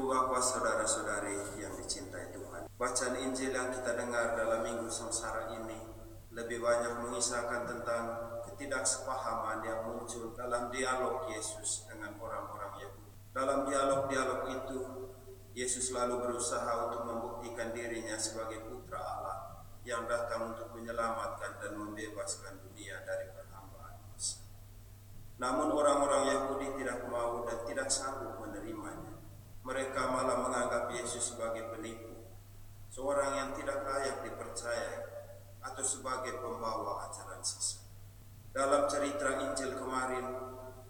Ibu bapak saudara-saudari yang dicintai Tuhan Bacaan Injil yang kita dengar dalam minggu sengsara ini Lebih banyak mengisahkan tentang ketidaksepahaman yang muncul dalam dialog Yesus dengan orang-orang Yahudi Dalam dialog-dialog itu Yesus selalu berusaha untuk membuktikan dirinya sebagai putra Allah yang datang untuk menyelamatkan dan membebaskan dunia dari perhambaan dosa. Namun orang-orang Yahudi tidak mau dan tidak sanggup menerimanya. Mereka malah menganggap Yesus sebagai penipu, seorang yang tidak layak dipercaya, atau sebagai pembawa ajaran sesat. Dalam cerita Injil kemarin,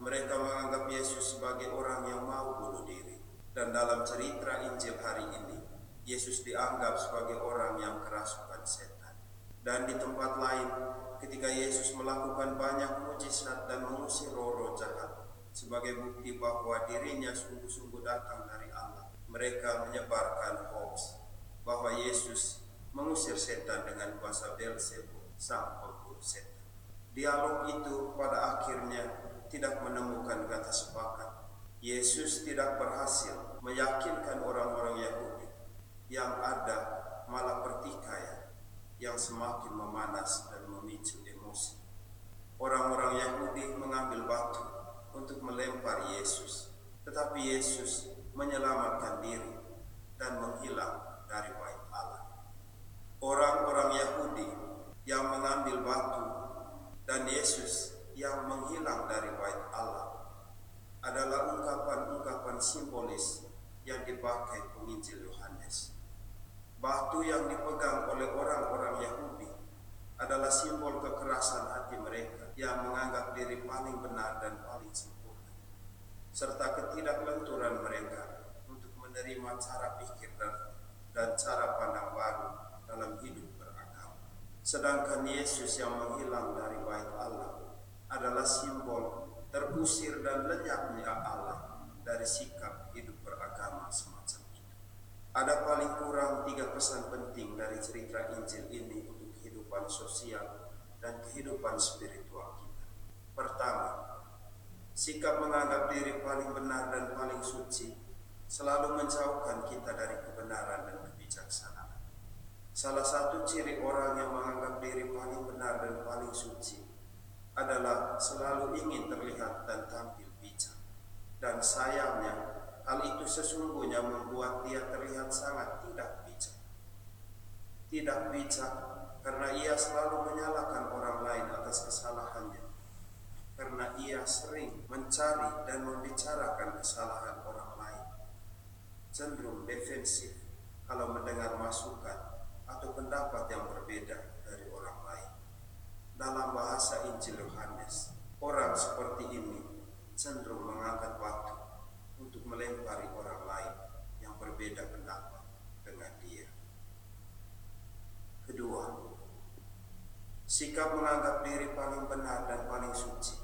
mereka menganggap Yesus sebagai orang yang mau bunuh diri. Dan dalam cerita Injil hari ini, Yesus dianggap sebagai orang yang kerasukan setan. Dan di tempat lain, ketika Yesus melakukan banyak mujizat dan mengusir roh-roh jahat sebagai bukti bahwa dirinya sungguh-sungguh datang dari mereka menyebarkan hoax bahwa Yesus mengusir setan dengan kuasa Beelzebub, sang pemburu setan. Dialog itu pada akhirnya tidak menemukan kata sepakat Yesus tidak berhasil meyakinkan orang-orang Yahudi yang ada malah pertikaian yang semakin memanas dan memicu emosi. Orang-orang Yahudi mengambil batu untuk melempar Yesus, tetapi Yesus menyelamatkan diri dan menghilang dari bait Allah. Orang-orang Yahudi yang mengambil batu dan Yesus yang menghilang dari bait Allah adalah ungkapan-ungkapan simbolis yang dipakai penginjil Yohanes. Batu yang dipegang oleh orang-orang Yahudi adalah simbol kekerasan hati mereka yang menganggap diri paling benar dan paling sempurna, serta ketidaklenturan mereka untuk menerima cara pikir dan, dan cara pandang baru dalam hidup beragama. Sedangkan Yesus yang menghilang dari bait Allah adalah simbol terusir dan lenyapnya Allah dari sikap hidup beragama semacam itu. Ada paling kurang tiga pesan penting dari cerita Injil ini untuk kehidupan sosial dan kehidupan spiritual kita. Pertama, sikap menganggap diri paling benar dan paling suci selalu menjauhkan kita dari kebenaran dan kebijaksanaan. Salah satu ciri orang yang menganggap diri paling benar dan paling suci adalah selalu ingin terlihat dan tampil bijak. Dan sayangnya, hal itu sesungguhnya membuat dia terlihat sangat tidak bijak. Tidak bijak karena ia selalu menyalahkan orang lain atas kesalahannya. Karena ia sering mencari dan membicarakan kesalahan orang lain. Cenderung defensif kalau mendengar masukan atau pendapat yang berbeda dalam bahasa Injil Yohanes, orang seperti ini cenderung mengangkat batu untuk melempari orang lain yang berbeda pendapat dengan dia. Kedua, sikap menganggap diri paling benar dan paling suci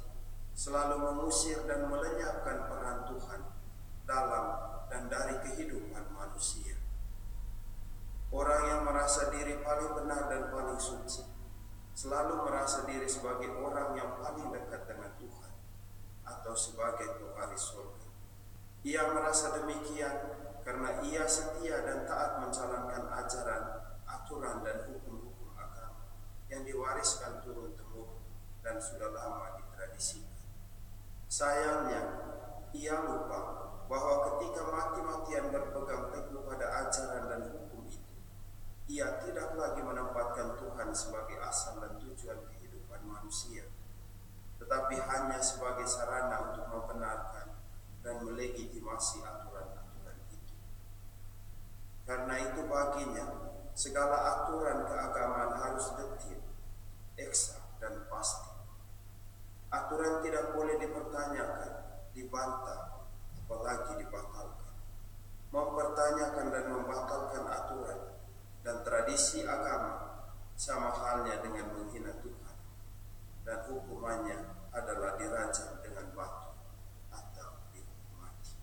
selalu mengusir dan melenyapkan peran Tuhan dalam dan dari kehidupan manusia. Orang yang merasa diri paling benar dan paling suci selalu merasa diri sebagai orang yang paling dekat dengan Tuhan atau sebagai pewaris surga. Ia merasa demikian karena ia setia dan taat menjalankan ajaran, aturan dan hukum-hukum agama yang diwariskan turun-temurun dan sudah lama. Sayangnya, ia lupa bahwa ketika mati-matian berpegang teguh pada ajaran dan hukum itu, ia tidak lagi menempatkan Tuhan sebagai asal dan tujuan kehidupan manusia, tetapi hanya sebagai sarana untuk membenarkan dan melegitimasi aturan-aturan itu. Karena itu baginya, segala aturan keagamaan harus detil, eksak, dan pasti. Aturan tidak boleh dipertanyakan, dibantah, apalagi dibatalkan. Mempertanyakan dan membatalkan aturan dan tradisi agama sama halnya dengan menghina Tuhan dan hukumannya adalah dirajam dengan batu atau dihukum mati.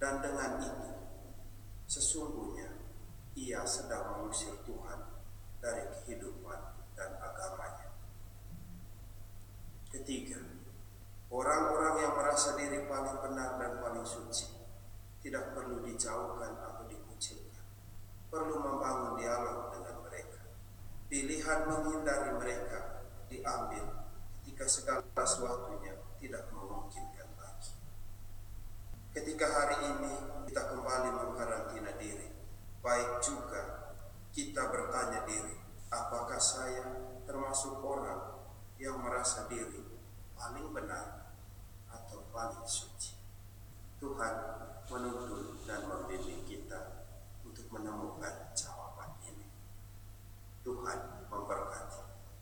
Dan dengan itu sesungguhnya ia sedang mengusir Tuhan dari kehidupan dan agamanya. Ketiga, orang-orang yang merasa diri paling benar dan paling suci tidak perlu dijauhkan atau dikucilkan. Perlu membangun dialog dengan mereka. Pilihan menghindari mereka diambil ketika segala sesuatunya tidak memungkinkan lagi. Ketika hari ini kita kembali mengkarantina diri, baik juga kita bertanya diri, apakah saya termasuk orang yang merasa diri paling benar atau paling suci? Tuhan menuntun dan membimbing kita untuk menemukan